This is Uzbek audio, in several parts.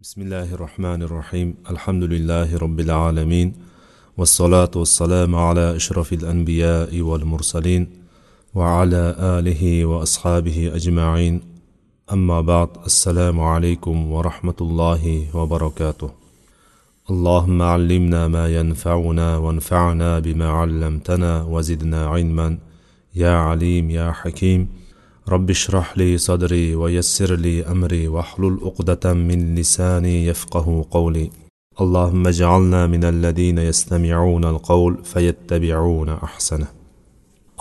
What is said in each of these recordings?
بسم الله الرحمن الرحيم الحمد لله رب العالمين والصلاة والسلام على أشرف الأنبياء والمرسلين وعلى آله وأصحابه أجمعين أما بعد السلام عليكم ورحمة الله وبركاته اللهم علمنا ما ينفعنا وانفعنا بما علمتنا وزدنا علما يا عليم يا حكيم رب اشرح لي صدري ويسر لي أمري واحلل عقدة من لساني يفقه قولي. اللهم اجعلنا من الذين يستمعون القول فيتبعون أحسنه.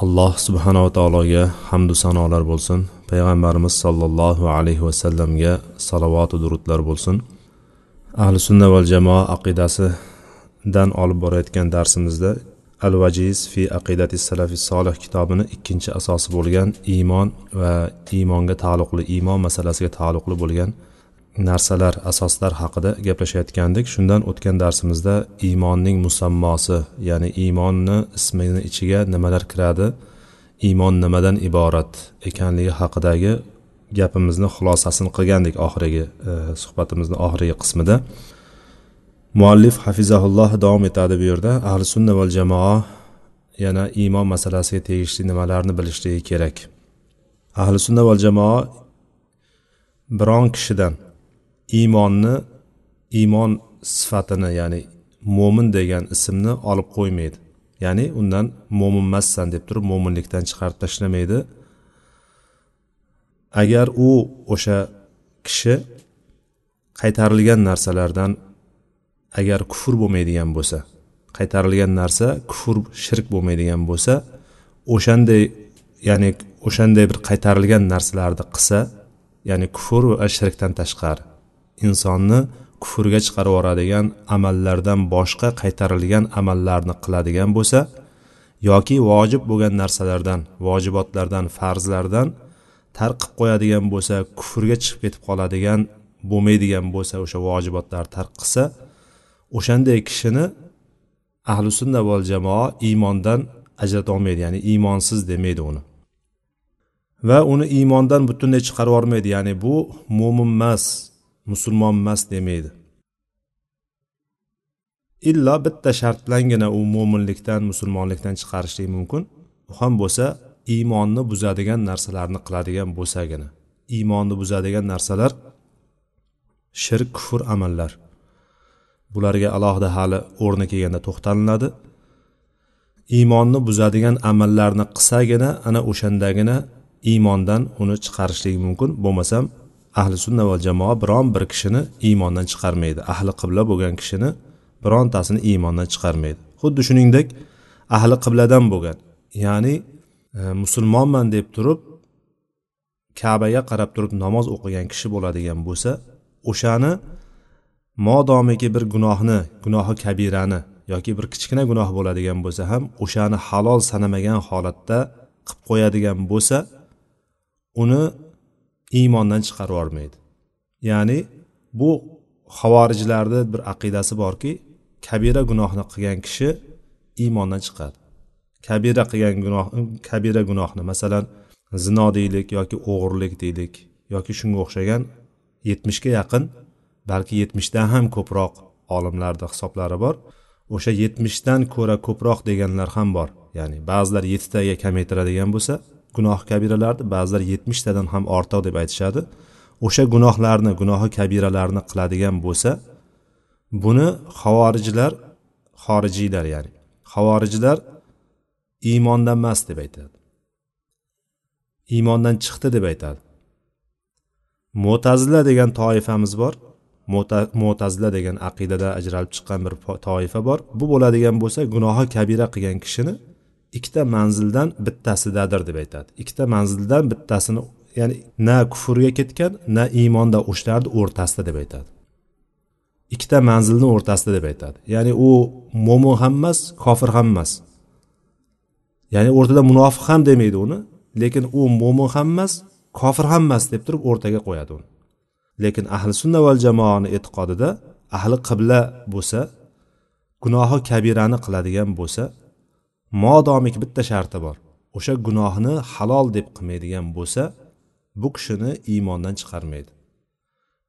الله سبحانه وتعالى حمد سنة على البلسن پیغمبر صلى الله عليه وسلم يا صلوات درود البلسن أهل السنة والجماعة عقيدة دان أول بريت كان درس al vajiz fi aqidati salafi solih kitobini ikkinchi asosi bo'lgan iymon va iymonga taalluqli iymon masalasiga taalluqli bo'lgan narsalar asoslar haqida gaplashayotgandik. Shundan o'tgan darsimizda iymonning musammosi ya'ni iymonni ismini ichiga nimalar kiradi iymon nimadan iborat ekanligi haqidagi gapimizni xulosasini qilgandik oxirgi e, suhbatimizni oxirgi qismida. Muallif hafizahulloh davom etadi bu yerda. Ahli sunna val jamoa yana iymon masalasiga tegishli nimalarni bilishligi kerak. Ahli sunna val jamoa biron kishidan iymonni iymon sifatini ya'ni mo'min degan ismni olib qo'ymaydi. Ya'ni undan mo'minmassan deb turib mo'minlikdan chiqarib tashlamaydi. Agar u o'sha kishi qaytarilgan narsalardan agar kufr bo'lmaydigan bo'lsa qaytarilgan narsa kufr shirk bo'lmaydigan bo'lsa o'shanday ya'ni o'shanday bir qaytarilgan narsalarni qilsa ya'ni kufr va shirkdan tashqari insonni kufrga chiqarib yuboradigan amallardan boshqa qaytarilgan amallarni qiladigan bo'lsa yoki vojib bo'lgan narsalardan vojibotlardan farzlardan tarqib qo'yadigan bo'lsa kufrga chiqib ketib qoladigan bo'lmaydigan bo'lsa o'sha vojibotlarni tark qilsa o'shanday kishini ahli sunna val jamoa iymondan ajrata olmaydi ya'ni iymonsiz demaydi uni. Va uni iymondan butunlay chiqarib yubormaydi ya'ni bu mo'min emas musulmon emas demaydi. Illo bitta shart bilangina u mo'minlikdan musulmonlikdan chiqarishlik mumkin. U ham bo'lsa iymonni buzadigan narsalarni qiladigan bo'lsagina. Iymonni buzadigan narsalar shirk kufr amallar. Bularga alohida hali o'rni kelganda to'xtalinadi. Iymonni buzadigan amallarni qilsagina ana o'shandagina iymondan uni chiqarishlik mumkin. Bo'lmasam ahli sunna va jamoa biron bir kishini iymondan chiqarmaydi. Ahli qibla bo'lgan kishini birontasini iymondan chiqarmaydi. Xuddi shuningdek ahli qibladan bo'lgan ya'ni e, musulmonman deb turib kabaga qarab turib namoz o'qigan kishi bo'ladigan bo'lsa o'shani modomiki bir gunohni gunohi kabirani yoki bir kichkina gunoh bo'ladigan bo'lsa ham o'shani halol sanamagan holatda qilib qo'yadigan bo'lsa uni iymondan chiqarib yubormaydi. Ya'ni bu havorijlarni bir aqidasi borki kabira gunohni qilgan kishi iymondan chiqadi. Kabira qilgan gunoh kabira gunohni masalan zino deylik yoki o'g'irlik deylik yoki shunga o'xshagan yetmishga yaqin balki yetmishdan ham ko'proq olimlarda hisoblari bor. O'sha yetmishdan ko'ra ko'proq deganlar ham bor. Ya'ni ba'zilar yettitaga kamaytiradigan bo'lsa gunoh kabiralarni ba'zilar yetmishtadan ham ortiq deb aytishadi. O'sha gunohlarni gunohi kabiralarni qiladigan bo'lsa buni havorijlar xorijiylar ya'ni havorijlar iymondan emas deb aytadi. Iymondan chiqdi deb aytadi. Mo'tazila degan toifamiz bor. Mo'tazila degan aqidada ajralib chiqqan bir toifa bor. Bu bo'ladigan bo'lsa gunohi kabira qilgan kishini ikkita manzildan bittasidadir deb aytadi. Ikkita manzildan bittasini ya'ni na kufrga ketgan na iymonda o'shalarni o'rtasida deb aytadi. Ikkita manzilni o'rtasida deb aytadi. Ya'ni u mo'min ham emas kofir ham emas. Ya'ni o'rtada munofiq ham demaydi uni lekin u mo'min ham emas kofir ham emas deb turib o'rtaga qo'yadi uni. Lekin ahli sunna val jamoani e'tiqodida ahli qibla bo'lsa gunohi kabirani qiladigan bo'lsa modomiki bitta sharti bor. O'sha gunohni halol deb qilmaydigan bo'lsa bu kishini iymondan chiqarmaydi.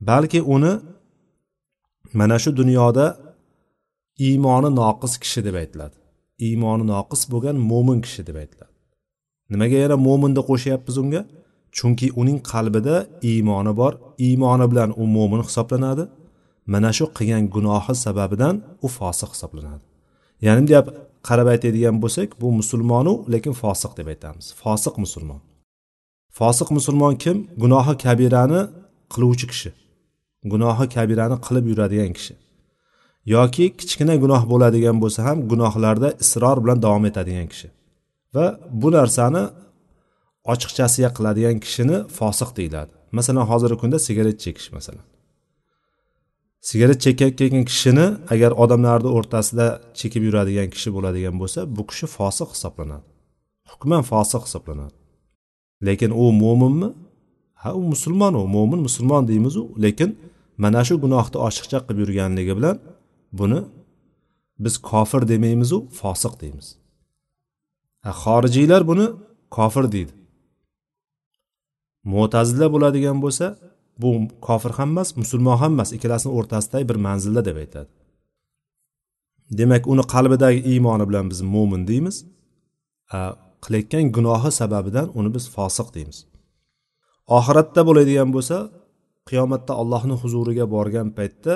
Balki uni mana shu dunyoda iymoni noqis kishi deb aytiladi. Iymoni noqis bo'lgan mo'min kishi deb aytiladi. Nimaga yana mo'minni qo'shyapmiz unga? Chunki uning qalbida iymoni bor. Iymoni bilan u mo'min hisoblanadi. Mana shu qilgan gunohi sababidan u fosiq hisoblanadi. Ya'ni bunday qarab aytadigan bo'lsak bu musulmonu lekin fosiq deb aytamiz. Fosiq musulmon. Fosiq musulmon kim? Gunohi kabirani qiluvchi kishi. Gunohi kabirani qilib yuradigan kishi. Yoki kichkina gunoh bo'ladigan bo'lsa ham gunohlarda isror bilan davom etadigan kishi. Va bu narsani ochiqchasiga qiladigan kishini fosiq deyiladi. Masalan hozirgi kunda sigaret chekish masalan. Sigaret chekayotgan kishini agar odamlarni o'rtasida chekib yuradigan kishi bo'ladigan bo'lsa bu kishi fosiq hisoblanadi. Hukman fosiq hisoblanadi. Lekin u mo'minmi ha u musulmon u mo'min musulmon deymizu lekin mana shu gunohni ochiqcha qilib yurganligi bilan buni biz kofir demaymizu fosiq deymiz. Xorijiylar buni kofir deydi. Mo'tazila bo'ladigan bo'lsa bu kofir ham emas musulmon ham emas ikkalasini o'rtasidagi bir manzilda deb aytadi. Demak uni qalbidagi iymoni bilan biz mo'min deymiz qilayotgan gunohi sababidan uni biz fosiq deymiz. Oxiratda bo'ladigan bo'lsa qiyomatda allohni huzuriga borgan paytda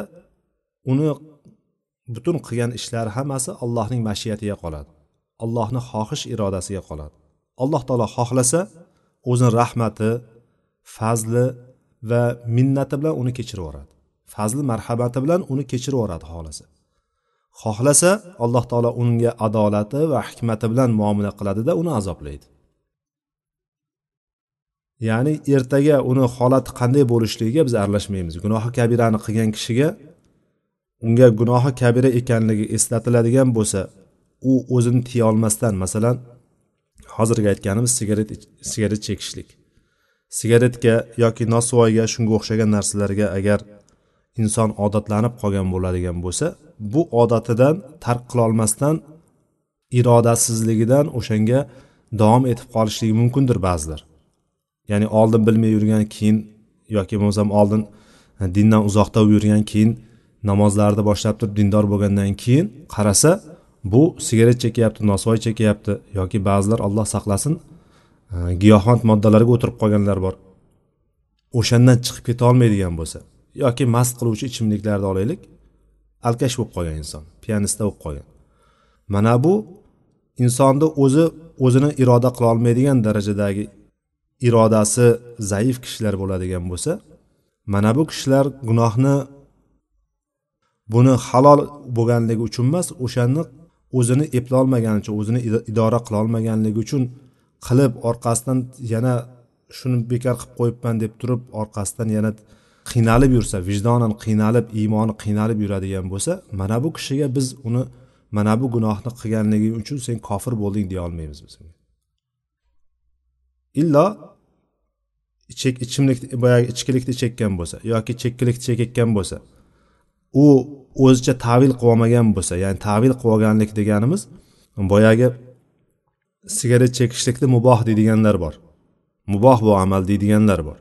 uni butun qilgan ishlari hammasi allohning mashiyatiga qoladi. Allohni xohish irodasiga qoladi. Alloh taolo xohlasa o'zini rahmati fazli va minnati bilan uni kechirib yuboradi fazli marhamati bilan uni kechirib yuboradi xohlasa. Xohlasa alloh taolo unga adolati va hikmati bilan muomala qiladida uni azoblaydi. Ya'ni ertaga uni holati qanday bo'lishligiga biz aralashmaymiz. Gunohi kabirani qilgan kishiga unga gunohi kabira ekanligi eslatiladigan bo'lsa u o'zini tiya olmasdan masalan hozirgi aytganimiz sigaret sigaret chekishlik. Sigaretga yoki nosvoyga shunga o'xshagan narsalarga agar inson odatlanib qolgan bo'ladigan bo'lsa bu odatidan tark qilolmasdan irodasizligidan o'shanga davom etib qolishligi mumkindir ba'zilar. Ya'ni oldin bilmay yurgan keyin yoki bo'lmasam oldin e, dindan uzoqda bo'lib yurgan keyin namozlarni boshlab turib dindor bo'lgandan keyin qarasa bu sigaret chekyapti nosvoy chekyapti yoki ba'zilar alloh saqlasin giyohvand moddalarga o'tirib qolganlar bor. O'shandan chiqib keta olmaydigan bo'lsa yoki mast qiluvchi ichimliklarni olaylik alkash bo'lib qolgan inson piyanista bo'lib qolgan. Mana bu insonni o'zi o'zini iroda qila olmaydigan darajadagi irodasi zaif kishilar bo'ladigan bo'lsa mana bu kishilar gunohni buni halol bo'lganligi uchun emas o'shani o'zini eplolmaganicha o'zini idora qilolmaganligi uchun qilib orqasidan yana shuni bekor qilib qo'yibman deb turib orqasidan yana qiynalib yursa vijdonan qiynalib iymoni qiynalib yuradigan bo'lsa mana bu kishiga biz uni mana bu gunohni qilganligi uchun sen kofir bo'lding deya olmaymiz biz illo chek ichimlik boyagi ichkilikni chekkan bo'lsa yoki chekkilikni chekayotgan bo'lsa u o'zicha tavil qilib olmagan bo'lsa ya'ni tavil qilib olganlik deganimiz boyagi sigaret chekishlikni muboh deydiganlar bor. Muboh bu amal deydiganlar bor.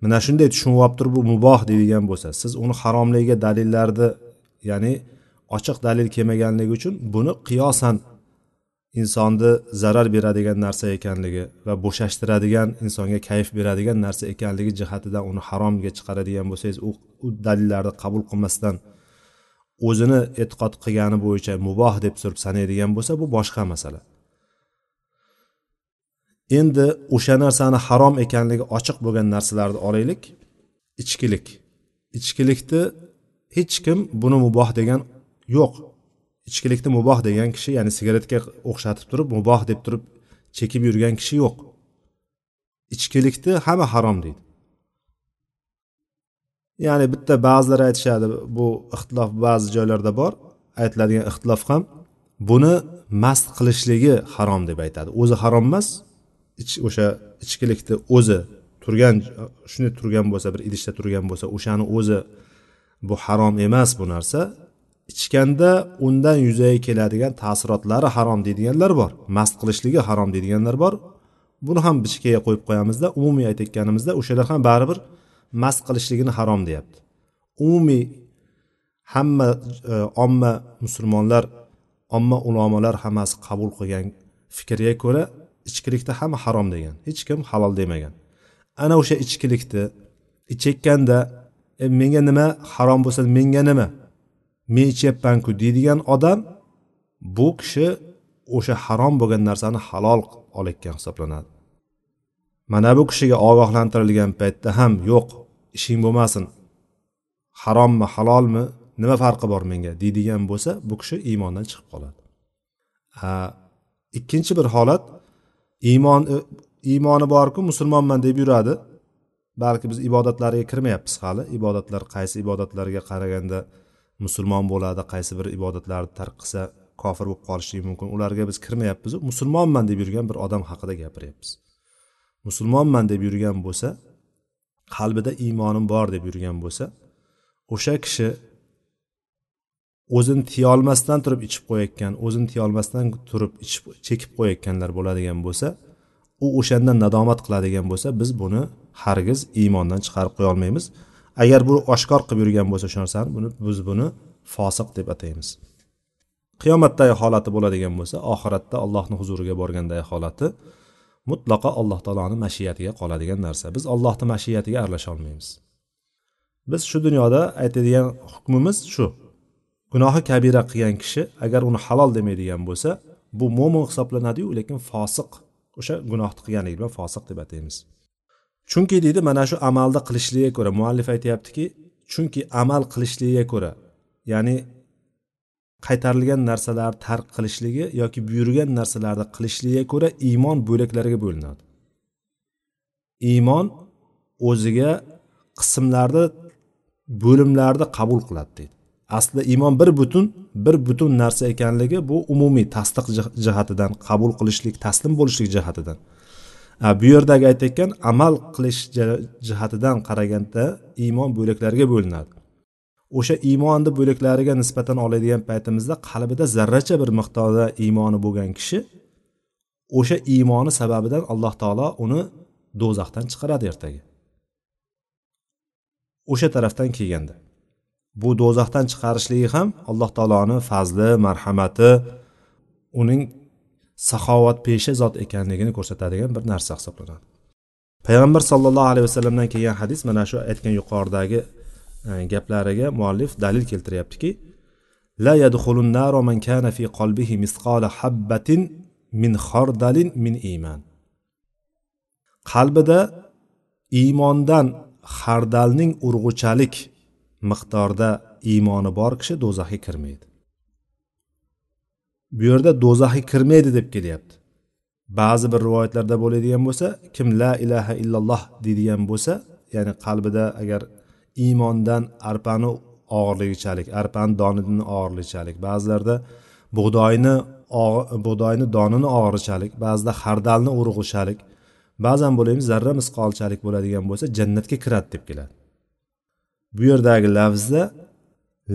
Mana shunday tushunib turib bu muboh deydigan bo'lsa siz uni haromligiga dalillarni ya'ni ochiq dalil kelmaganligi uchun buni qiyosan insonni zarar beradigan narsa ekanligi va bo'shashtiradigan insonga kayf beradigan narsa ekanligi jihatidan uni haromga chiqaradigan bo'lsangiz u, u dalillarni qabul qilmasdan o'zini e'tiqod qilgani bo'yicha muboh deb turib sanaydigan bo'lsa bu boshqa masala. Endi o'sha narsani harom ekanligi ochiq bo'lgan narsalarni olaylik. Ichkilik. Ichkilikni hech kim buni muboh degan yo'q. Ichkilikni muboh degan kishi ya'ni sigaretga o'xshatib turib muboh deb turib chekib yurgan kishi yo'q. Ichkilikni hamma harom deydi. Ya'ni bitta ba'zilar aytishadi bu ixtilof ba'zi joylarda bor aytiladigan ixtilof ham buni mast qilishligi harom deb aytadi. O'zi harom emas o'sha ichkilikni o'zi turgan shunday turgan bo'lsa bir idishda turgan bo'lsa o'shani o'zi bu harom emas bu narsa. Ichganda undan yuzaga keladigan ta'sirotlari harom deydiganlar bor mast qilishligi harom deydiganlar bor. Buni ham bir chekkaga qo'yib qo'yamizda umumiy aytayotganimizda o'shalar ham baribir mast qilishligini harom deyapti. Umumiy hamma e, omma musulmonlar omma ulamolar hammasi qabul qilgan fikrga ko'ra ichkilikda hamma harom degan hech kim halol demagan. Ana o'sha ichkilikni ichayotganda e, menga nima harom bo'lsa menga nima? Men ichyapmanku deydigan odam bu kishi o'sha harom bo'lgan narsani halol olayotgan hisoblanadi. Mana bu kishiga ogohlantirilgan paytda ham yo'q ishing bo'lmasin harommi halolmi nima farqi bor menga? deydigan bo'lsa bu kishi iymondan chiqib qoladi. Ikkinchi bir holat iymon e, iymoni borku musulmonman deb yuradi. Balki biz ibodatlariga kirmayapmiz hali. Ibodatlar qaysi ibodatlarga qaraganda musulmon bo'ladi qaysi bir ibodatlarni tark qilsa kofir bo'lib qolishligi mumkin ularga biz kirmayapmiz musulmonman deb yurgan bir odam haqida gapiryapmiz. Musulmonman deb yurgan bo'lsa qalbida iymonim bor deb yurgan bo'lsa o'sha kishi o'zini tiyolmasdan turib ichib qo'yayotgan o'zini tiyolmasdan turib ichib chekib qo'yayotganlar bo'ladigan bo'lsa u o'shandan nadomat qiladigan bo'lsa biz buni hargiz iymondan chiqarib qo'ya olmaymiz. Agar bu oshkor qilib yurgan bo'lsa o'sha narsani buni biz buni fosiq deb ataymiz. Qiyomatdagi holati bo'ladigan bo'lsa oxiratda allohni huzuriga borgandagi holati mutlaqo alloh taoloni mashiyatiga qoladigan narsa. Biz allohni mashiyatiga aralasha olmaymiz biz shu dunyoda aytadigan hukmimiz shu. Gunohi kabira qilgan kishi agar uni halol demaydigan bo'lsa bu mo'min hisoblanadiyu lekin fosiq o'sha gunohni qilganligi bilan fosiq deb ataymiz. Chunki deydi mana shu amalni qilishligiga ko'ra muallif aytyaptiki chunki amal qilishligiga ko'ra ya'ni qaytarilgan narsalarni tark qilishligi yoki buyurgan narsalarni qilishligiga ko'ra iymon bo'laklariga bo'linadi. Iymon o'ziga qismlarni bo'limlarni qabul qiladi deydi. Asli iymon bir butun bir butun narsa ekanligi bu umumiy tasdiq jihatidan qabul qilishlik taslim bo'lishlik jihatidan. Bu yerdagi aytayotgan amal qilish jihatidan qaraganda iymon bo'laklarga bo'linadi. O'sha iymonni bo'laklariga nisbatan oladigan paytimizda qalbida zarracha bir miqdorda iymoni bo'lgan kishi o'sha iymoni sababidan alloh taolo uni do'zaxdan chiqaradi ertaga. O'sha tarafdan kelganda. Bu do'zaxdan chiqarishligi ham alloh taoloni fazli marhamati uning saxovatpesha zot ekanligini ko'rsatadigan bir narsa hisoblanadi. Payg'ambar sollallohu alayhi vasallamdan kelgan hadis mana shu aytgan yuqoridagi e, gaplariga muallif dalil keltiryaptiki la yadxulun naro man kana fi qalbihi misqala habbatin min xordalin min iymon qalbida iymondan xardalning urg'uchalik miqdorda iymoni bor kishi do'zaxga kirmaydi. Bu yerda do'zaxga kirmaydi deb kelyapti. Ba'zi bir rivoyatlarda bo'ladigan bo'lsa kim la ilaha illalloh deydigan bo'lsa ya'ni qalbida agar iymondan arpani og'irligichalik arpani donini og'irligichalik ba'zilarda bug'doyni bug'doyni donini og'irichalik ba'zida hardalni urug'ichalik ba'zan bo'laymiz zarra misqolchalik bo'ladigan bo'lsa jannatga kiradi deb keladi. Bu yerdagi lafzda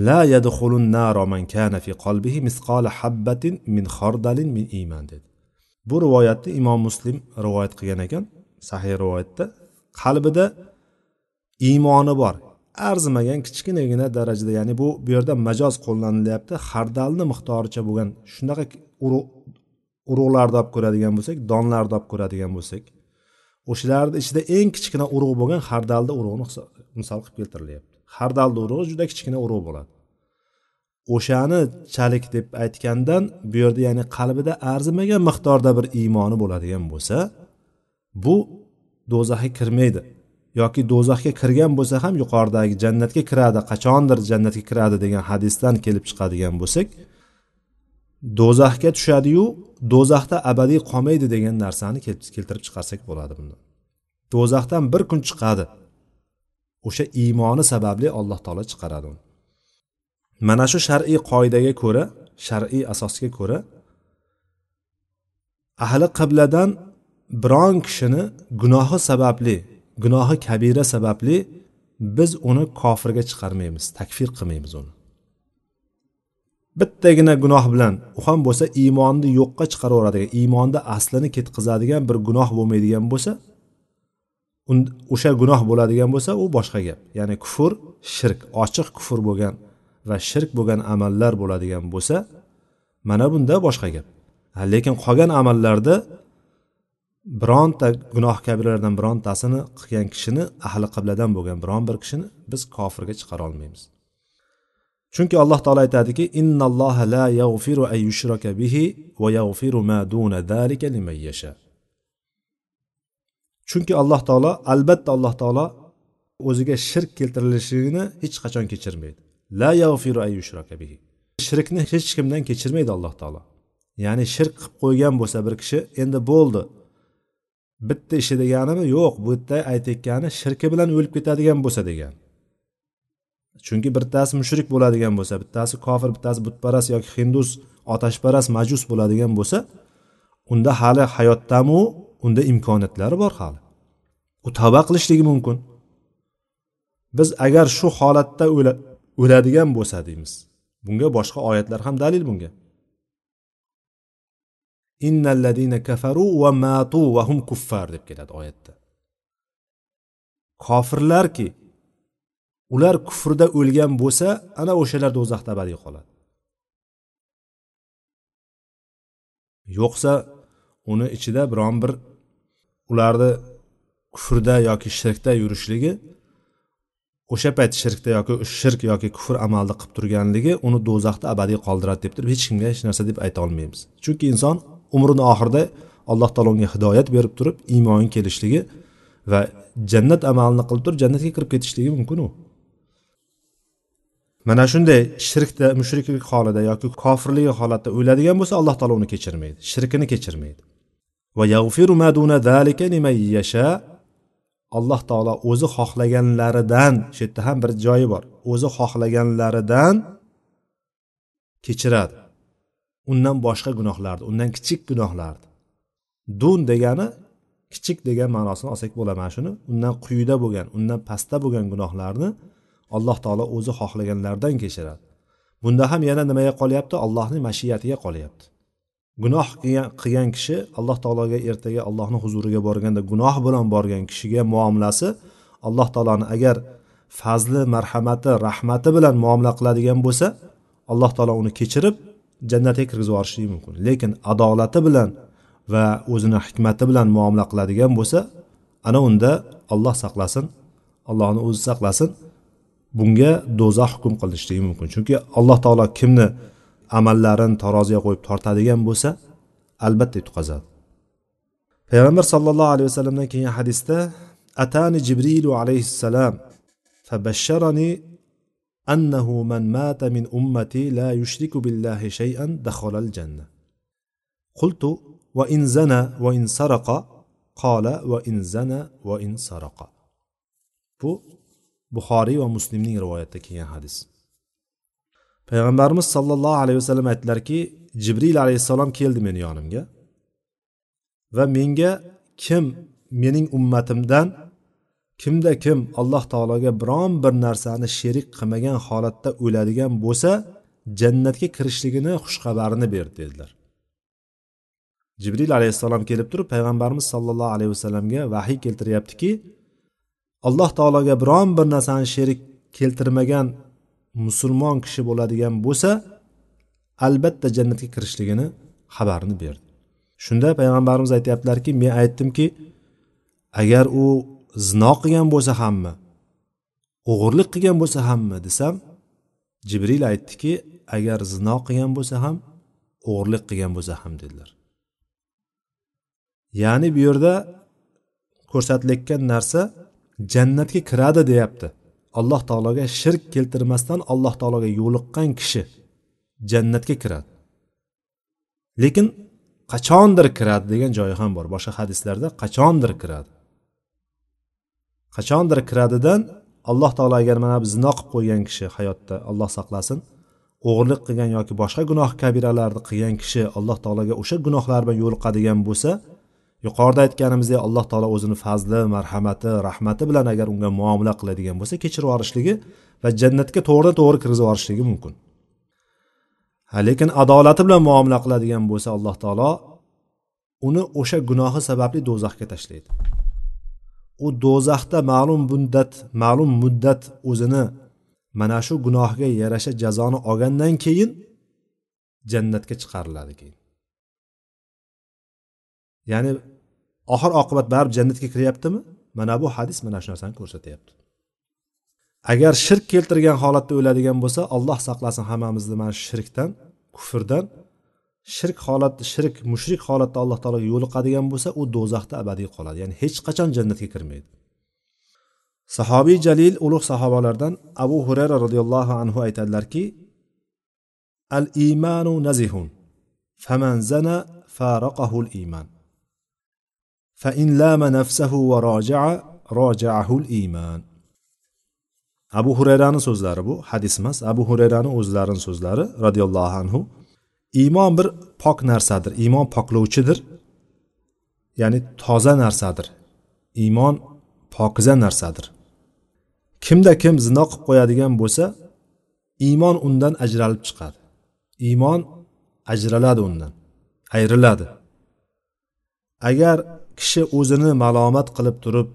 la yadxulun naro man kana fi qalbihi misqola habbatin min xordalin min iymon dedi. Bu rivoyatni imom muslim rivoyat qilgan ekan. Sahih rivoyatda qalbida iymoni bor. Arzimagan kichkinagina darajada ya'ni bu bu yerda majoz qo'llanilyapti. Hardalni miqdoricha bo'lgan shunaqa urug'larni olib ko'radigan bo'lsak donlarni olib ko'radigan bo'lsak o'shalarni ichida eng kichkina urug' bo'lgan hardalni urug'ini misol qilib keltirilyapti. Hardalni urug'i juda kichkina urug' bo'ladi. O'shani chalik deb aytgandan bu yerda ya'ni qalbida arzimagan miqdorda bir iymoni bo'ladigan bo'lsa bu do'zaxga kirmaydi. Yoki do'zaxga kirgan bo'lsa ham yuqoridagi jannatga kiradi qachondir jannatga kiradi degan hadisdan kelib chiqadigan bo'lsak do'zaxga tushadiyu do'zaxda abadiy qolmaydi degan narsani keltirib chiqarsak bo'ladi bundan. Do'zaxdan bir kun chiqadi. O'sha iymoni sababli alloh taolo chiqaradi uni. Mana shu shar'iy qoidaga ko'ra shar'iy asosga ko'ra ahli qibladan biron kishini gunohi sababli gunohi kabira sababli biz uni kofirga chiqarmaymiz takfir qilmaymiz uni. Bittagina gunoh bilan u ham bo'lsa iymonni yo'qqa chiqaraveradigan iymonni aslini ketqizadigan bir gunoh bo'lmaydigan bo'lsa o'sha gunoh bo'ladigan bo'lsa u boshqa gap. Ya'ni kufr shirk. Ochiq kufr bo'lgan va shirk bo'lgan amallar bo'ladigan bo'lsa mana bunda boshqa gap. Lekin qolgan amallarda bironta gunoh kabiralardan birontasini qilgan kishini ahli qibladan bo'lgan biron bir kishini biz kofirga chiqara olmaymiz. Chunki alloh taolo aytadiki innalloha la yag'firu an yushraka bihi va yag'firu ma duna zalika liman yasha. Chunki alloh taolo albatta alloh taolo o'ziga shirk keltirilishini hech qachon kechirmaydi. La yag'firu bihi. Shirkni hech kimdan kechirmaydi alloh taolo. Ya'ni shirk qilib qo'ygan bo'lsa bir kishi endi bo'ldi. Bitta ishi deganimi? Yo'q bu yerda aytayotgani shirki bilan o'lib ketadigan bo'lsa degan. Chunki bittasi mushrik bo'ladigan bo'lsa bittasi kofir bittasi butparast yoki hindus otashparast majus bo'ladigan bo'lsa unda hali hayotdamu unda imkoniyatlari bor hali. U tavba qilishligi mumkin. Biz agar shu holatda o'ladigan bo'lsa deymiz. Bunga boshqa oyatlar ham dalil bunga. Innalladina kafaru va matu va hum kuffar deb keladi oyatda. Kofirlarki ular kufrda o'lgan bo'lsa ana o'shalar do'zaxda abadiy qoladi. Yo'qsa uni ichida biron bir ularni kufrda yoki shirkda yurishligi o'sha payt shirkda yoki shirk yoki kufr amalni qilib turganligi uni do'zaxda abadiy qoldiradi deb turib hech kimga hech narsa deb ayta olmaymiz. Chunki inson umrini oxirida alloh taolo unga hidoyat berib turib iymoni kelishligi va jannat amalini qilib turib jannatga kirib ketishligi mumkin u. Mana shunday shirkda mushriklik holida yoki kofirlik holatda o'ladigan bo'lsa alloh taolo uni kechirmaydi shirkini kechirmaydi. Va yag'firu maduna zalika liman yasha alloh taolo o'zi xohlaganlaridan shu yerda ham bir joyi bor. O'zi xohlaganlaridan kechiradi. Undan boshqa gunohlarni undan kichik gunohlarni dun degani kichik degan ma'nosini olsak bo'ladi mana shuni. Undan quyida bo'lgan undan pastda bo'lgan gunohlarni alloh taolo o'zi xohlaganlaridan kechiradi. Bunda ham yana nimaga qolyapti? Allohning mashiyatiga qolyapti. Gunoh qilgan kishi alloh taologa ertaga allohni huzuriga borganda gunoh bilan borgan kishiga muomalasi alloh taoloni agar fazli marhamati rahmati bilan muomala qiladigan bo'lsa alloh taolo uni kechirib jannatga kirgizib yuborishligi mumkin. Lekin adolati bilan va o'zini hikmati bilan muomala qiladigan bo'lsa ana unda olloh saqlasin allohni o'zi saqlasin. Bunga do'zax hukm qilinishligi mumkin. Chunki alloh taolo kimni amallarini taroziga qo'yib tortadigan bo'lsa albatta yutqazadi. Payg'ambar sollallohu alayhi vasallamdan kelgan hadisda atani jibrilu alayhissalam fabashsharani annahu man mata min ummati la yushriku billahi shay'an dakhala al-janna qultu va in zana va in saraqa? Qala va in zana va in saraqa. Bu buxoriy va muslimning rivoyatida kelgan hadis. Payg'ambarimiz sollallohu alayhi vasallam aytdilarki jibril alayhissalom keldi meni yonimga va menga kim mening ummatimdan kimda kim alloh taologa biron bir narsani sherik qilmagan holatda o'ladigan bo'lsa jannatga kirishligini xushxabarini berdi dedilar. Jibril alayhissalom kelib turib payg'ambarimiz sollallohu alayhi vasallamga vahiy keltiryaptiki alloh taologa biron bir narsani sherik keltirmagan musulmon kishi bo'ladigan bo'lsa albatta jannatga kirishligini xabarini berdi. Shunda payg'ambarimiz aytyaptilarki men aytdimki agar u zino qilgan bo'lsa hammi o'g'irlik qilgan bo'lsa hammi desam jibril aytdiki agar zino qilgan bo'lsa ham o'g'irlik qilgan bo'lsa ham dedilar. Ya'ni bu yerda ko'rsatilayotgan narsa jannatga kiradi deyapti. Alloh taologa shirk keltirmasdan alloh taologa yo'liqqan kishi jannatga kiradi. Lekin qachondir kiradi degan joyi ham bor. Boshqa hadislarda qachondir kiradi. Qachondir kiradidan alloh taolo agar mana bu zino qilib qo'ygan kishi hayotda alloh saqlasin o'g'irlik qilgan yoki boshqa gunoh kabiralarni qilgan kishi alloh taologa o'sha gunohlar bilan yo'liqadigan bo'lsa yuqorida aytganimizdek alloh taolo o'zini fazli marhamati rahmati bilan agar unga muomala qiladigan bo'lsa kechirib yuborishligi va jannatga to'g'ridan to'g'ri kirgizib yuborishligi mumkin. Ha lekin adolati bilan muomala qiladigan bo'lsa alloh taolo uni o'sha gunohi sababli do'zaxga tashlaydi. U do'zaxda ma'lum muddat ma'lum muddat o'zini mana shu gunohga yarasha jazoni olgandan keyin jannatga chiqariladi keyin. Ya'ni oxir oqibat baribir jannatga kiryaptimi? Mana bu hadis mana shu narsani ko'rsatyapti. Agar shirk keltirgan holatda o'ladigan bo'lsa alloh saqlasin hammamizni mana shu shirkdan kufrdan. Shirk holat shirk mushrik holatda alloh taologa yo'liqadigan bo'lsa u do'zaxda abadiy qoladi. Ya'ni hech qachon jannatga kirmaydi. Sahobiy jalil ulug' sahobalardan abu hurayra roziyallohu anhu aytadilarki al imanu nazihun faman zana faraqahu al iman fa in lama nafsahu va roja'a abu hurayrani so'zlari bu hadis emas. Abu hurayrani o'zlarini so'zlari roziyallohu anhu iymon bir pok narsadir iymon poklovchidir ya'ni toza narsadir. Iymon pokiza narsadir. Kimda kim zino qilib qo'yadigan bo'lsa iymon undan ajralib chiqadi. Iymon ajraladi undan ayriladi. Agar kishi o'zini malomat qilib turib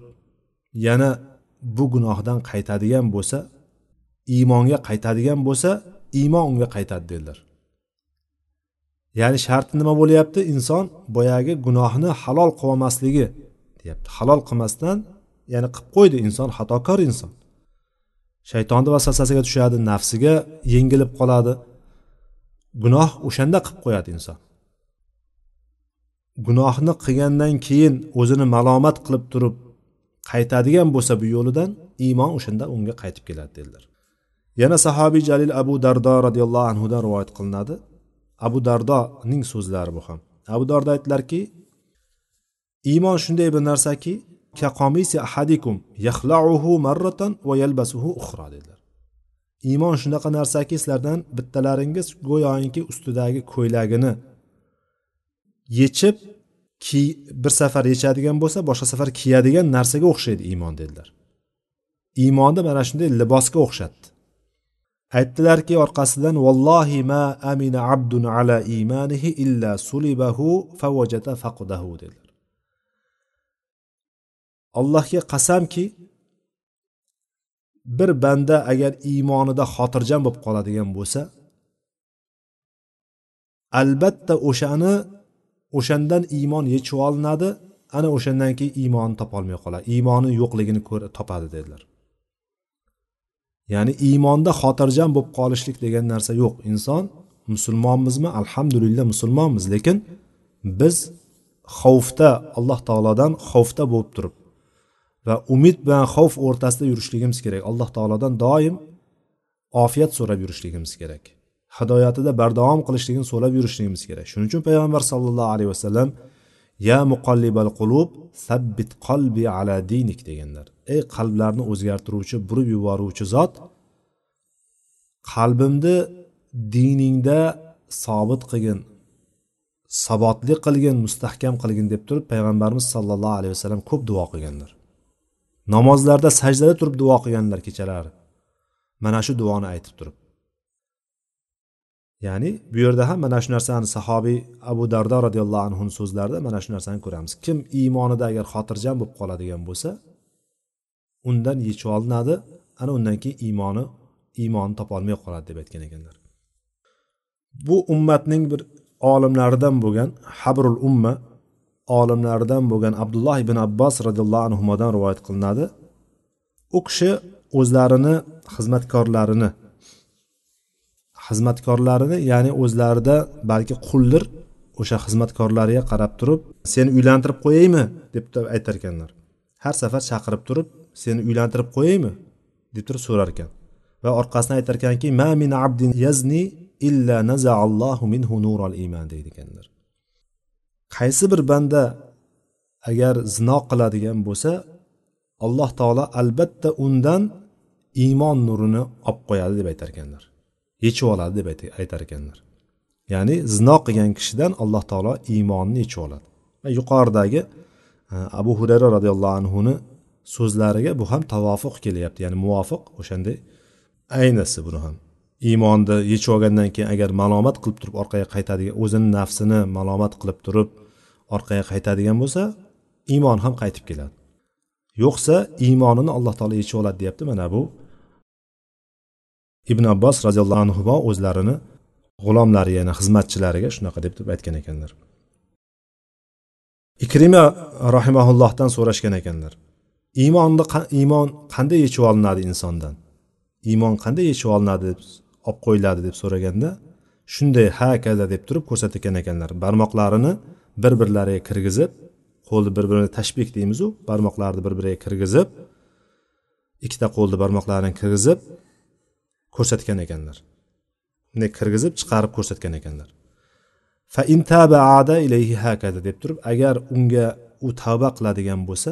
yana bu gunohdan qaytadigan bo'lsa iymonga qaytadigan bo'lsa iymon unga qaytadi dedilar. Ya'ni sharti nima bo'lyapti? Inson boyagi gunohni halol qilolmasligi deyapti. Halol qilmasdan ya'ni qilib qo'ydi inson xatokor inson. Shaytonni vasvasasiga tushadi nafsiga yengilib qoladi. Gunoh o'shanda qilib qo'yadi inson. Gunohni qilgandan keyin o'zini malomat qilib turib qaytadigan bo'lsa bu yo'lidan iymon o'shanda unga qaytib keladi dedilar. Yana sahobiy jalil abu dardo roziyallohu anhudan rivoyat qilinadi. Abu dardoning so'zlari bu ham. Abu dardo aytdilarki iymon shunday bir narsaki ahadikum yaxlauhu marratan va yalbasuhu uxra dedilar. Iymon shunaqa narsaki sizlardan bittalaringiz go'yoki ustidagi ko'ylagini yechib ki bir safar yechadigan bo'lsa boshqa safar kiyadigan narsaga o'xshaydi iymon dedilar. Iymonni mana shunday libosga o'xshatdi. Aytdilarki orqasidan vallohi ma amina abdun ala imanihi illa sulibahu favajata faqudahu dedilar. Allohga qasamki bir banda agar iymonida xotirjam bo'lib qoladigan bo'lsa albatta o'shani o'shandan iymon yechib olinadi ana o'shandan keyin iymonni topolmay qoladi. Iymoni yo'qligini topadi dedilar. Ya'ni iymonda xotirjam bo'lib qolishlik degan narsa yo'q. Inson musulmonmizmi? Alhamdulillah musulmonmiz lekin biz xavfda alloh taolodan xavfda bo'lib turib va umid bilan xavf o'rtasida yurishligimiz kerak. Alloh taolodan doim ofiyat so'rab yurishligimiz kerak. Hidoyatida bardavom qilishligini so'rab yurishligimiz kerak. Shuning uchun payg'ambar sallallohu alayhi vasallam ya muqallibal qulub sabbit qalbi ala dinik deganlar. Ey qalblarni o'zgartiruvchi burib yuboruvchi zot qalbimni diningda sobit qilgin sabotli qilgin mustahkam qilgin deb turib payg'ambarimiz sollallohu alayhi vasallam ko'p duo qilganlar. Namozlarda sajdada turib duo qilganlar kechalari. Mana shu duoni aytib turib. Ya'ni bu yerda ham mana shu narsani sahobiy abu dardo roziyallohu anhuni so'zlarida mana shu narsani ko'ramiz. Kim iymonida agar xotirjam bo'lib qoladigan bo'lsa undan yechib olinadi ana undan keyin iymoni iymonni topolmay qoladi deb aytgan ekanlar. Bu ummatning bir olimlaridan bo'lgan habrul umma olimlaridan bo'lgan abdulloh ibn abbos roziyallohu anhudan rivoyat qilinadi. U kishi o'zlarini xizmatkorlarini xizmatkorlarini ya'ni o'zlarida balki quldir o'sha xizmatkorlariga qarab turib seni uylantirib qo'yaymi deb aytar ekanlar. Har safar chaqirib turib seni uylantirib qo'yaymi deb turib so'rar ekan. Va orqasidan aytar ekanki ma min abdin yazni illa nazaallohu minhu nural iymon deydi ekanlar. Qaysi bir banda agar zino qiladigan bo'lsa alloh taolo albatta undan iymon nurini olib qo'yadi deb aytar ekanlar. Yechib oladi deb aytar ekanlar. Ya'ni zino qilgan kishidan alloh taolo iymonni yechib oladi. Va yuqoridagi e, abu hurayra roziyallohu anhuni so'zlariga bu ham tavofiq kelyapti. Ya'ni muvofiq o'shanday aynisi buni ham. Iymonni yechib olgandan keyin agar malomat qilib turib orqaga qaytadigan o'zini nafsini malomat qilib turib orqaga qaytadigan bo'lsa iymon ham qaytib keladi. Yo'qsa iymonini alloh taolo yechib oladi deyapti mana bu ibn abbos roziyallohu anhu o'zlarini g'ulomlari ya'ni xizmatchilariga shunaqa deb aytgan ekanlar. Ikrima rahimaullohdan so'rashgan ekanlar. Iymonni iymon qanday yechib olinadi insondan? Iymon qanday yechib olinadi deb olib qo'yiladi deb so'raganda shunday ha kaza deb turib ko'rsatgan ekanlar. Barmoqlarini bir birlariga kirgizib qo'lni bir biriga tashbih deymizu barmoqlarni bir biriga kirgizib ikkita qo'lni barmoqlarini kirgizib ko'rsatgan ekanlar. Bunday kirgizib chiqarib ko'rsatgan ekanlar. Fa ada ilayhi hakada deb turib agar unga u tavba qiladigan bo'lsa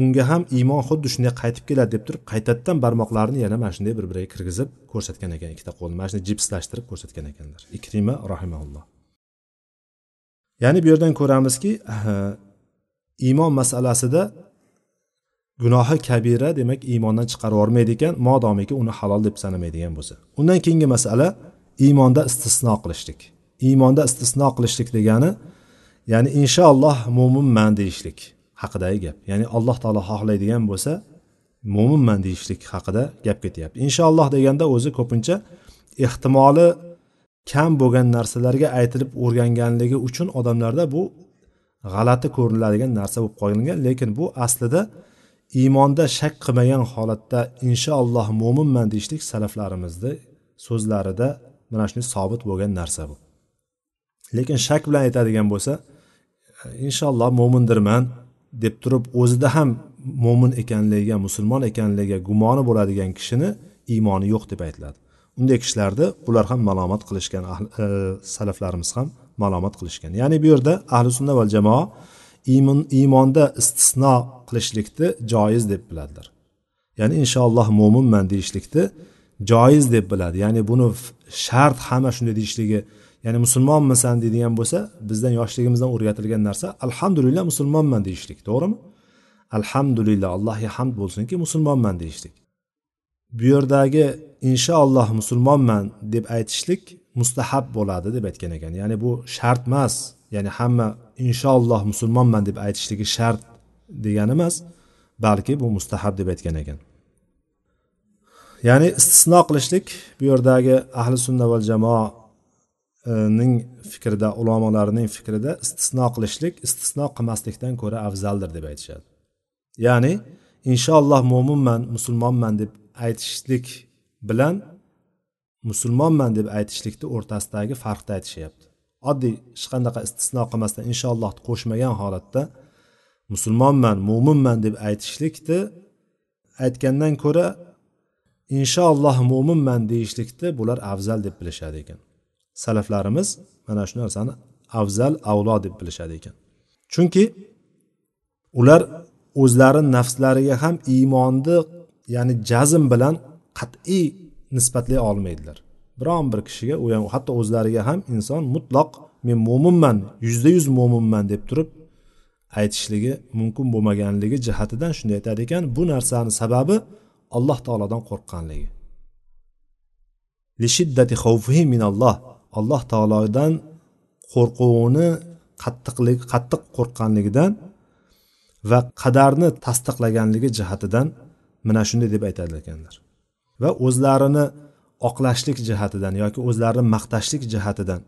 unga ham iymon xuddi shunday qaytib keladi deb turib qaytadan barmoqlarini yana mana shunday bir biriga kirgizib ko'rsatgan ekan ikkita qo'lni mana shunday jipslashtirib ko'rsatgan ekanlar. Ikrima rahimaulloh ya'ni bu yerdan ko'ramizki iymon masalasida gunohi kabira demak iymondan chiqarib yubormaydi ekan modomiki uni halol deb sanamaydigan bo'lsa. Undan keyingi masala iymonda istisno qilishlik. Iymonda istisno qilishlik degani ya'ni inshaalloh mo'minman deyishlik haqidagi gap. Ya'ni alloh taolo xohlaydigan bo'lsa mo'minman deyishlik haqida gap ketyapti. Inshaalloh deganda o'zi ko'pincha ehtimoli kam bo'lgan narsalarga aytilib o'rganganligi uchun odamlarda bu g'alati ko'riniladigan narsa bo'lib qolgan. Lekin bu aslida iymonda shak qilmagan holatda inshaalloh mo'minman deyishlik salaflarimizni so'zlarida mana shunday sobit bo'lgan narsa bu. Lekin shak bilan aytadigan bo'lsa inshaalloh mo'mindirman deb turib o'zida ham mo'min ekanligiga musulmon ekanligiga gumoni bo'ladigan kishini iymoni yo'q deb aytiladi. Unday kishilarni bular ham malomat qilishgan e, salaflarimiz ham malomat qilishgan. Ya'ni bu yerda ahli sunna val jamoa iymon iymonda istisno qilishlikni joiz deb biladilar. Ya'ni inshaalloh mo'minman deyishlikni joiz deb biladi. Ya'ni buni shart hamma shunday deyishligi ya'ni musulmonmisan deydigan bo'lsa bizdan yoshligimizdan o'rgatilgan narsa alhamdulillah musulmonman deyishlik to'g'rimi? Alhamdulillah allohga hamd bo'lsinki musulmonman deyishlik. Bu yerdagi inshaalloh musulmonman deb aytishlik mustahab bo'ladi deb aytgan ekan. Ya'ni bu shart emas. Ya'ni hamma inshaalloh musulmonman deb aytishligi shart degani emas balki bu mustahab deb aytgan ekan. Ya'ni istisno qilishlik bu yerdagi ahli sunna val jamoaning fikrida ulamolarning fikrida istisno qilishlik istisno qilmaslikdan ko'ra afzaldir deb aytishadi. Ya'ni inshaalloh mo'minman musulmonman deb aytishlik bilan musulmonman deb aytishlikni o'rtasidagi farqni aytishyapti. Oddiy hech qanaqa istisno qilmasdan inshaalloh qo'shmagan holatda musulmonman mo'minman deb aytishlikni aytgandan ko'ra inshaalloh mo'minman deyishlikni bular afzal deb bilishadi ekan. Salaflarimiz mana shu narsani afzal avlo deb bilishadi ekan. Chunki ular o'zlari nafslariga ham iymonni ya'ni jazm bilan qat'iy nisbatlay olmaydilar. Biron bir kishiga u ham hatto o'zlariga ham inson mutloq men mo'minman yuzda yuz mo'minman deb turib aytishligi mumkin bo'lmaganligi jihatidan shunday aytadi ekan. Bu narsani sababi alloh taolodan qo'rqqanligi. Lishiddati xavfihi minalloh. Alloh taolodan qo'rquvini qattiqlik qattiq qo'rqqanligidan va qadarni tasdiqlaganligi jihatidan mana shunday deb aytadi ekanlar. Va o'zlarini oqlashlik jihatidan yoki o'zlarini maqtashlik jihatidan.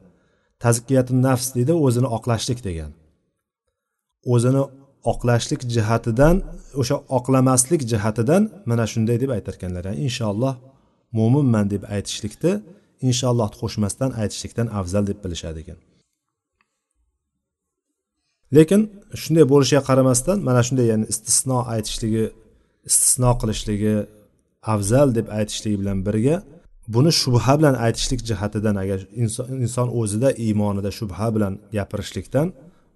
Tazkiyatun nafs deydi o'zini oqlashlik degan. O'zini oqlashlik jihatidan o'sha oqlamaslik jihatidan mana shunday deb aytarkanlar. Ya'ni inshaalloh mo'minman deb aytishlikni inshaalloh qo'shmasdan aytishlikdan afzal deb bilishadi ekan. Lekin shunday bo'lishiga qaramasdan mana shunday ya'ni istisno aytishligi istisno qilishligi afzal deb aytishligi bilan birga buni shubha bilan aytishlik jihatidan agar inson o'zida iymonida shubha bilan gapirishlikdan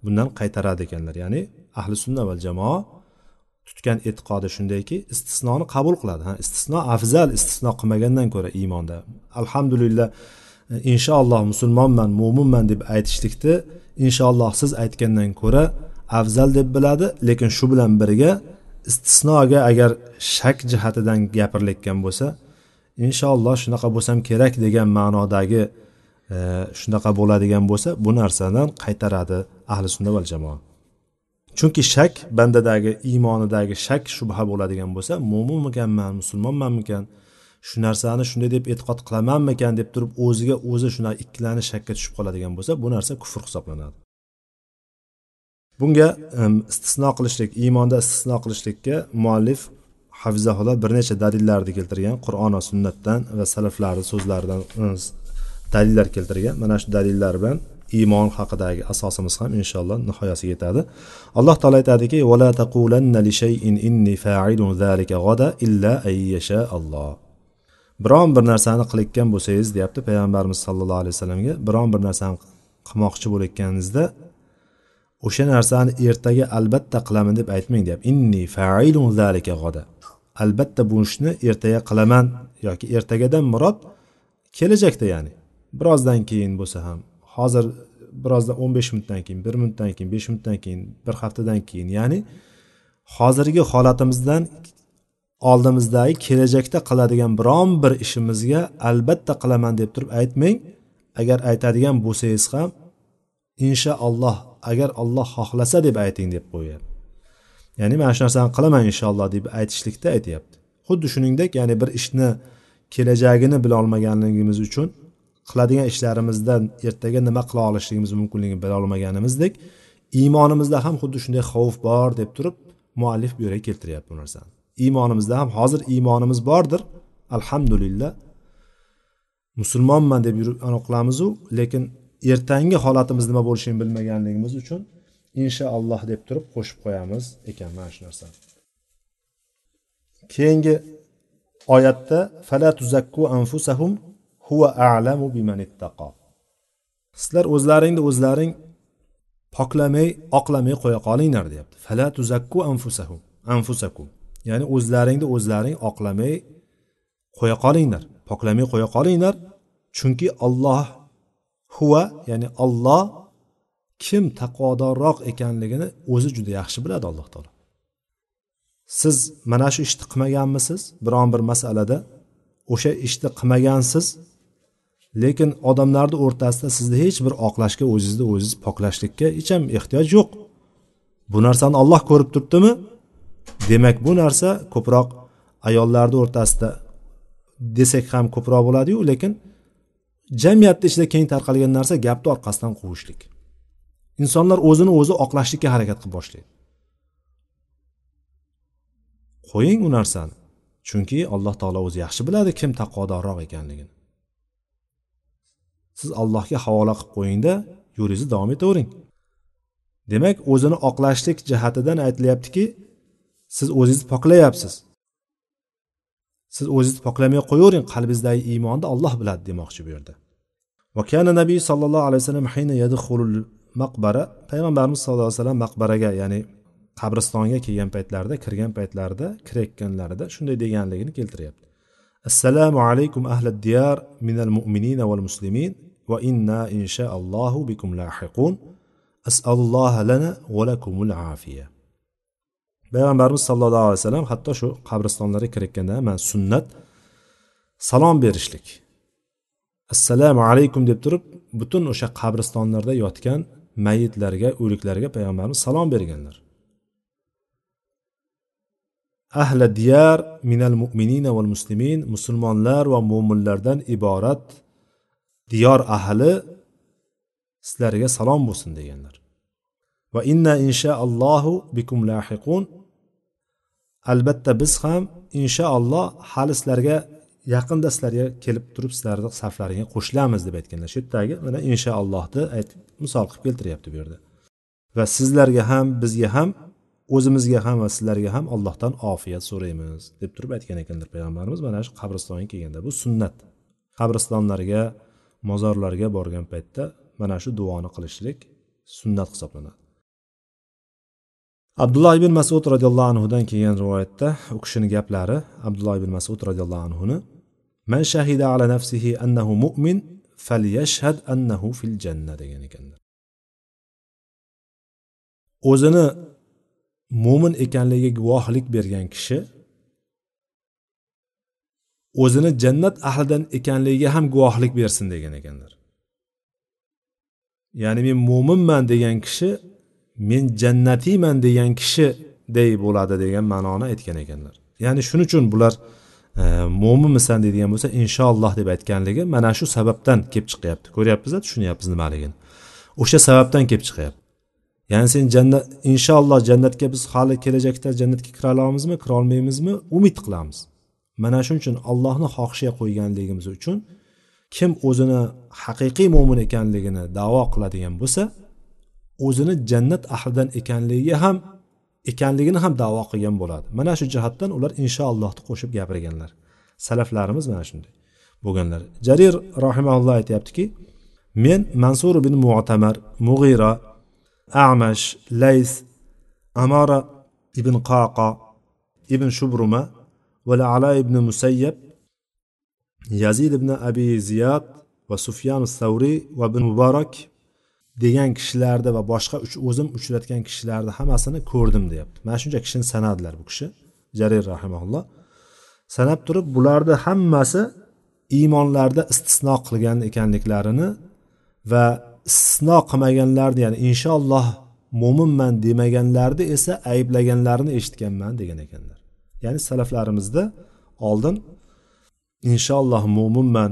bundan qaytaradi ekanlar. Ya'ni ahli sunna va jamoa tutgan e'tiqodi shundayki istisnoni qabul qiladi ha istisno afzal istisno qilmagandan ko'ra iymonda. Alhamdulillah e, inshaalloh musulmonman mo'minman deb aytishlikni inshaalloh siz aytgandan ko'ra afzal deb biladi lekin shu bilan birga istisnoga agar shak jihatidan gapirilayotgan bo'lsa inshaalloh shunaqa bo'lsam kerak degan ma'nodagi e, shunaqa bo'ladigan bo'lsa bu narsadan qaytaradi ahli sunna val jamoa. Chunki shak bandadagi iymonidagi shak shubha bo'ladigan bo'lsa mo'minmikanman musulmonmanmikan shu narsani shunday deb e'tiqod qilamanmikan deb turib o'ziga o'zi shunaqa ikkilanish shakka tushib qoladigan bo'lsa bu narsa kufr hisoblanadi. Bunga istisno qilishlik iymonda istisno qilishlikka muallif hafizaulloh bir necha dalillarni keltirgan qur'on va sunnatdan va salaflarni so'zlaridan dalillar keltirgan. Mana shu dalillar bilan iymon haqidagi asosimiz ham inshaalloh nihoyasiga yetadi. Alloh taolo aytadiki vala taqulanna li shayin inni fa'ilun zalika g'ada illa ayyasha alloh biron bir narsani qilayotgan bo'lsangiz deyapti payg'ambarimiz sallallohu alayhi vasallamga. Biron bir narsani qilmoqchi bo'layotganingizda o'sha narsani ertaga albatta qilaman deb aytmang deyapti. Inni failun zalika g'oda albatta bu ishni ertaga qilaman yoki ertagadan murod kelajakda ya'ni. Birozdan keyin bo'lsa ham hozir birozdan o'n besh minutdan keyin bir minutdan keyin besh minutdan keyin bir haftadan keyin ya'ni hozirgi holatimizdan oldimizdagi kelajakda qiladigan biron bir ishimizga albatta qilaman deb turib aytmang. Agar aytadigan bo'lsangiz ham inshaalloh agar olloh xohlasa deb ayting deb qo'yyapti ya'ni mana shu narsani qilaman inshaalloh deb aytishlikda aytyapti. Xuddi shuningdek ya'ni bir ishni kelajagini bilolmaganligimiz uchun qiladigan ishlarimizdan ertaga nima qila olishligimiz mumkinligini bilolmaganimizdek iymonimizda ham xuddi shunday xavf bor deb turib muallif bu yerga keltiryapti bu narsani. Iymonimizda ham hozir iymonimiz bordir alhamdulillah. Musulmonman deb yurib qilamizu lekin ertangi holatimiz nima bo'lishini bilmaganligimiz uchun inshaalloh deb turib qo'shib qo'yamiz ekan mana shu narsa. Keyingi oyatda fala tuzakku anfusahum huva a'lamu biman ittaqo sizlar o'zlaringni o'zlaring poklamay oqlamay qo'ya qolinglar deyapti. Fala tuzakku anfusahum anfusakum. Ya'ni o'zlaringni o'zlaring oqlamay qo'ya qolinglar poklamay qo'ya qolinglar. Chunki olloh huva ya'ni olloh kim taqvodorroq ekanligini o'zi juda yaxshi biladi alloh taolo. Siz mana shu ishni qilmaganmisiz? Biron bir masalada o'sha ishni qilmagansiz. Lekin odamlarni o'rtasida sizni hech bir oqlashga o'zingizni o'zingiz poklashlikka hech ham ehtiyoj yo'q. Bu narsani olloh ko'rib turibdimi? Demak bu narsa ko'proq ayollarni o'rtasida desak ham ko'proq bo'ladiyu lekin jamiyatni ichida keng tarqalgan narsa gapni orqasidan quvishlik. Insonlar o'zini o'zi oqlashlikka harakat qilib boshlaydi. Qo'ying u narsani chunki alloh taolo o'zi yaxshi biladi kim taqvodorroq ekanligini. Siz allohga havola qilib qo'yingda yo'lingizni davom etavering. Demak o'zini oqlashlik jihatidan aytilyaptiki siz o'zingizni poklayapsiz. Siz o'zingizni poklamay qo'yavering qalbingizdagi iymonni olloh biladi demoqchi bu yerda. Vakana nabiy sallallohu alayhi vasallam hayna yadkhulul maqbara payg'ambarimiz sallallohu alayhi vasallam maqbaraga ya'ni qabristonga kelgan paytlarida kirgan paytlarida kirayotganlarida shunday deganligini keltiryapti. Assalomu alaykum ahli diyar minal mu'minina val muslimin va inna inshaallohu bikum lahiqun. Asalloha lana va lakumul afiya. Payg'ambarimiz sallallohu alayhi vasallam hatto shu qabristonlarga kirayotganda mana sunnat salom berishlik. Assalomu alaykum deb turib butun o'sha qabristonlarda yotgan mayitlarga o'liklarga payg'ambarimiz salom berganlar. Ahla diyar minal mu'minina val muslimin musulmonlar va mo'minlardan iborat diyor ahli sizlarga salom bo'lsin deganlar. Va inna inshaallohu bikum lahiqun. Albatta biz ham inshaalloh hali sizlarga yaqinda sizlarga kelib turib sizlarni saflaringga qo'shilamiz deb aytganlar. Shu yerdagi mana inshaallohni misol qilib keltiryapti bu yerda. Va sizlarga ham bizga ham o'zimizga ham va sizlarga ham allohdan ofiyat so'raymiz deb turib aytgan ekanlar payg'ambarimiz. Mana shu qabristonga kelganda bu sunnat. Qabristonlarga mozorlarga borgan paytda mana shu duoni qilishlik sunnat hisoblanadi. Abdulloh ibn masud roziyallohu anhudan kelgan rivoyatda u kishini gaplari abdulloh ibn masud roziyallohu anhuni man shahida ala nafsihi annahu mu'min falyashhad annahu fil janna degan ekanlar o'zini mo'min ekanligiga guvohlik bergan kishi o'zini jannat ahlidan ekanligiga ham guvohlik bersin degan ekanlar. Ya'ni men mo'minman degan kishi men jannatiyman degan kishiday bo'ladi degan ma'noni aytgan ekanlar. Ya'ni shuning uchun bular e, mo'minmisan deydigan bo'lsa inshaalloh deb aytganligi mana shu sababdan kelib chiqyapti. Ko'ryapmiz tushunyapmiz nimaligini. O'sha sababdan kelib chiqyapti. Ya'ni sen jannat inshaalloh jannatga biz hali kelajakda jannatga kira olamizmi kira olmaymizmi umid qilamiz. Mana shuning uchun allohni xohishiga qo'yganligimiz uchun kim o'zini haqiqiy mo'min ekanligini davo qiladigan bo'lsa o'zini jannat ahlidan ekanligiga ham ekanligini ham davo qilgan bo'ladi. Mana shu jihatdan ular inshaallohni qo'shib gapirganlar. Salaflarimiz mana shunday. Bo'lganlar. Jarir rahimaulloh aytyaptiki men mansur ibn mu'tamar mug'ira amash lays amara ibn qaqa ibn shubruma va ala ibn musayyab yazid ibn abi ziyad va sufyan savriy va ibn muborak degan kishilarni va boshqa o'zim uchratgan kishilarni hammasini ko'rdim deyapti. Mana shuncha kishini sanadilar bu kishi. Jarir rahimaulloh sanab turib bularni hammasi iymonlarda istisno qilgan ekanliklarini va istisno qilmaganlarni ya'ni inshaalloh mo'minman demaganlarni esa ayblaganlarini eshitganman degan ekanlar. Ya'ni salaflarimizda oldin inshaalloh mo'minman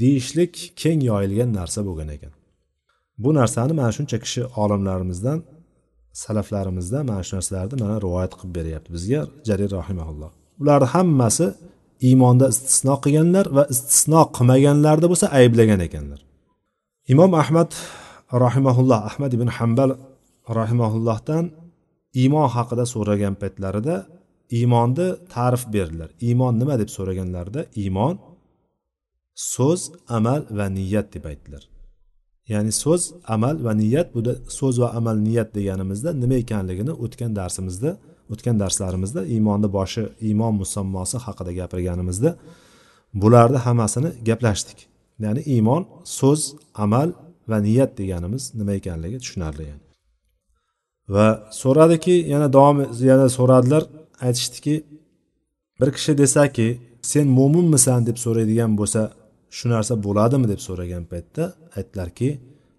deyishlik keng yoyilgan narsa bo'lgan ekan. Bu narsani mana shuncha kishi olimlarimizdan salaflarimizdan mana shu narsalarni mana rivoyat qilib beryapti bizga jarir rahimaulloh ularni hammasi iymonda istisno qilganlar va istisno qilmaganlarni bo'lsa ayblagan ekanlar. Imom ahmad rahimaulloh ahmad ibn hambal rahimaullohdan iymon haqida so'ragan paytlarida iymonni ta'rif berdilar. Iymon nima deb so'raganlarida iymon so'z amal va niyat deb aytdilar. Ya'ni so'z amal va niyat bu so'z va amal niyat deganimizda nima ekanligini o'tgan darsimizda o'tgan darslarimizda iymonni boshi iymon musammosi haqida gapirganimizda bularni hammasini gaplashdik ya'ni iymon so'z amal va niyat deganimiz nima ekanligi tushunarli yani. va so'radiki yana davom yana so'radilar aytishdiki bir kishi desaki sen mo'minmisan deb so'raydigan bo'lsa shu narsa bo'ladimi deb so'ragan paytda aytdilarki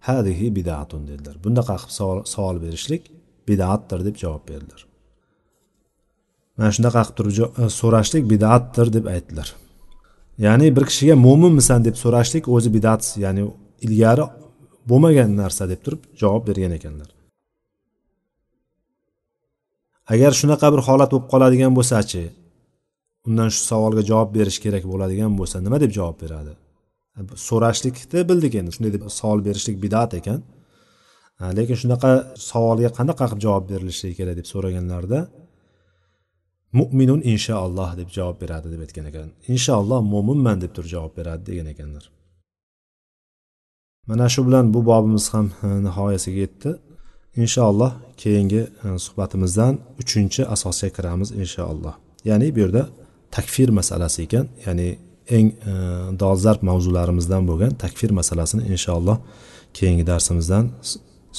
hadihi bidatun dedilar. Bunaqa qilib savol berishlik bidatdir deb javob berdilar. Mana shunaqa qilib turib e, so'rashlik bidatdir deb aytdilar. Ya'ni bir kishiga mo'minmisan deb so'rashlik o'zi bidat ya'ni ilgari bo'lmagan narsa deb turib javob bergan ekanlar. Agar shunaqa bir holat bo'lib qoladigan bo'lsachi undan shu savolga javob berish kerak bo'ladigan bo'lsa nima? deb javob beradi. So'rashlikni bildik endi. Shunday deb savol berishlik bidat ekan. Lekin shunaqa savolga qanaqa qilib javob berilishligi kerak deb so'raganlarida mo'minun inshaalloh deb javob beradi deb aytgan ekan. Inshaalloh mo'minman deb turib javob beradi degan ekanlar. Mana shu bilan bu bobimiz ham nihoyasiga yetdi. Inshaalloh keyingi suhbatimizdan uchinchi asosga kiramiz inshaalloh. Ya'ni bu yerda takfir masalasi ekan. Ya'ni eng e, dolzarb mavzularimizdan bo'lgan takfir masalasini inshaalloh keyingi darsimizdan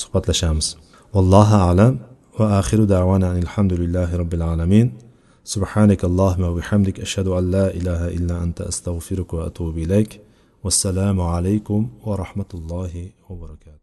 suhbatlashamiz vallohu alam va axiru davana alhamdulillahi robbil alamin سبحانك اللهم وبحمدك أشهد أن لا إله إلا أنت أستغفرك وأتوب إليك والسلام عليكم ورحمة الله وبركاته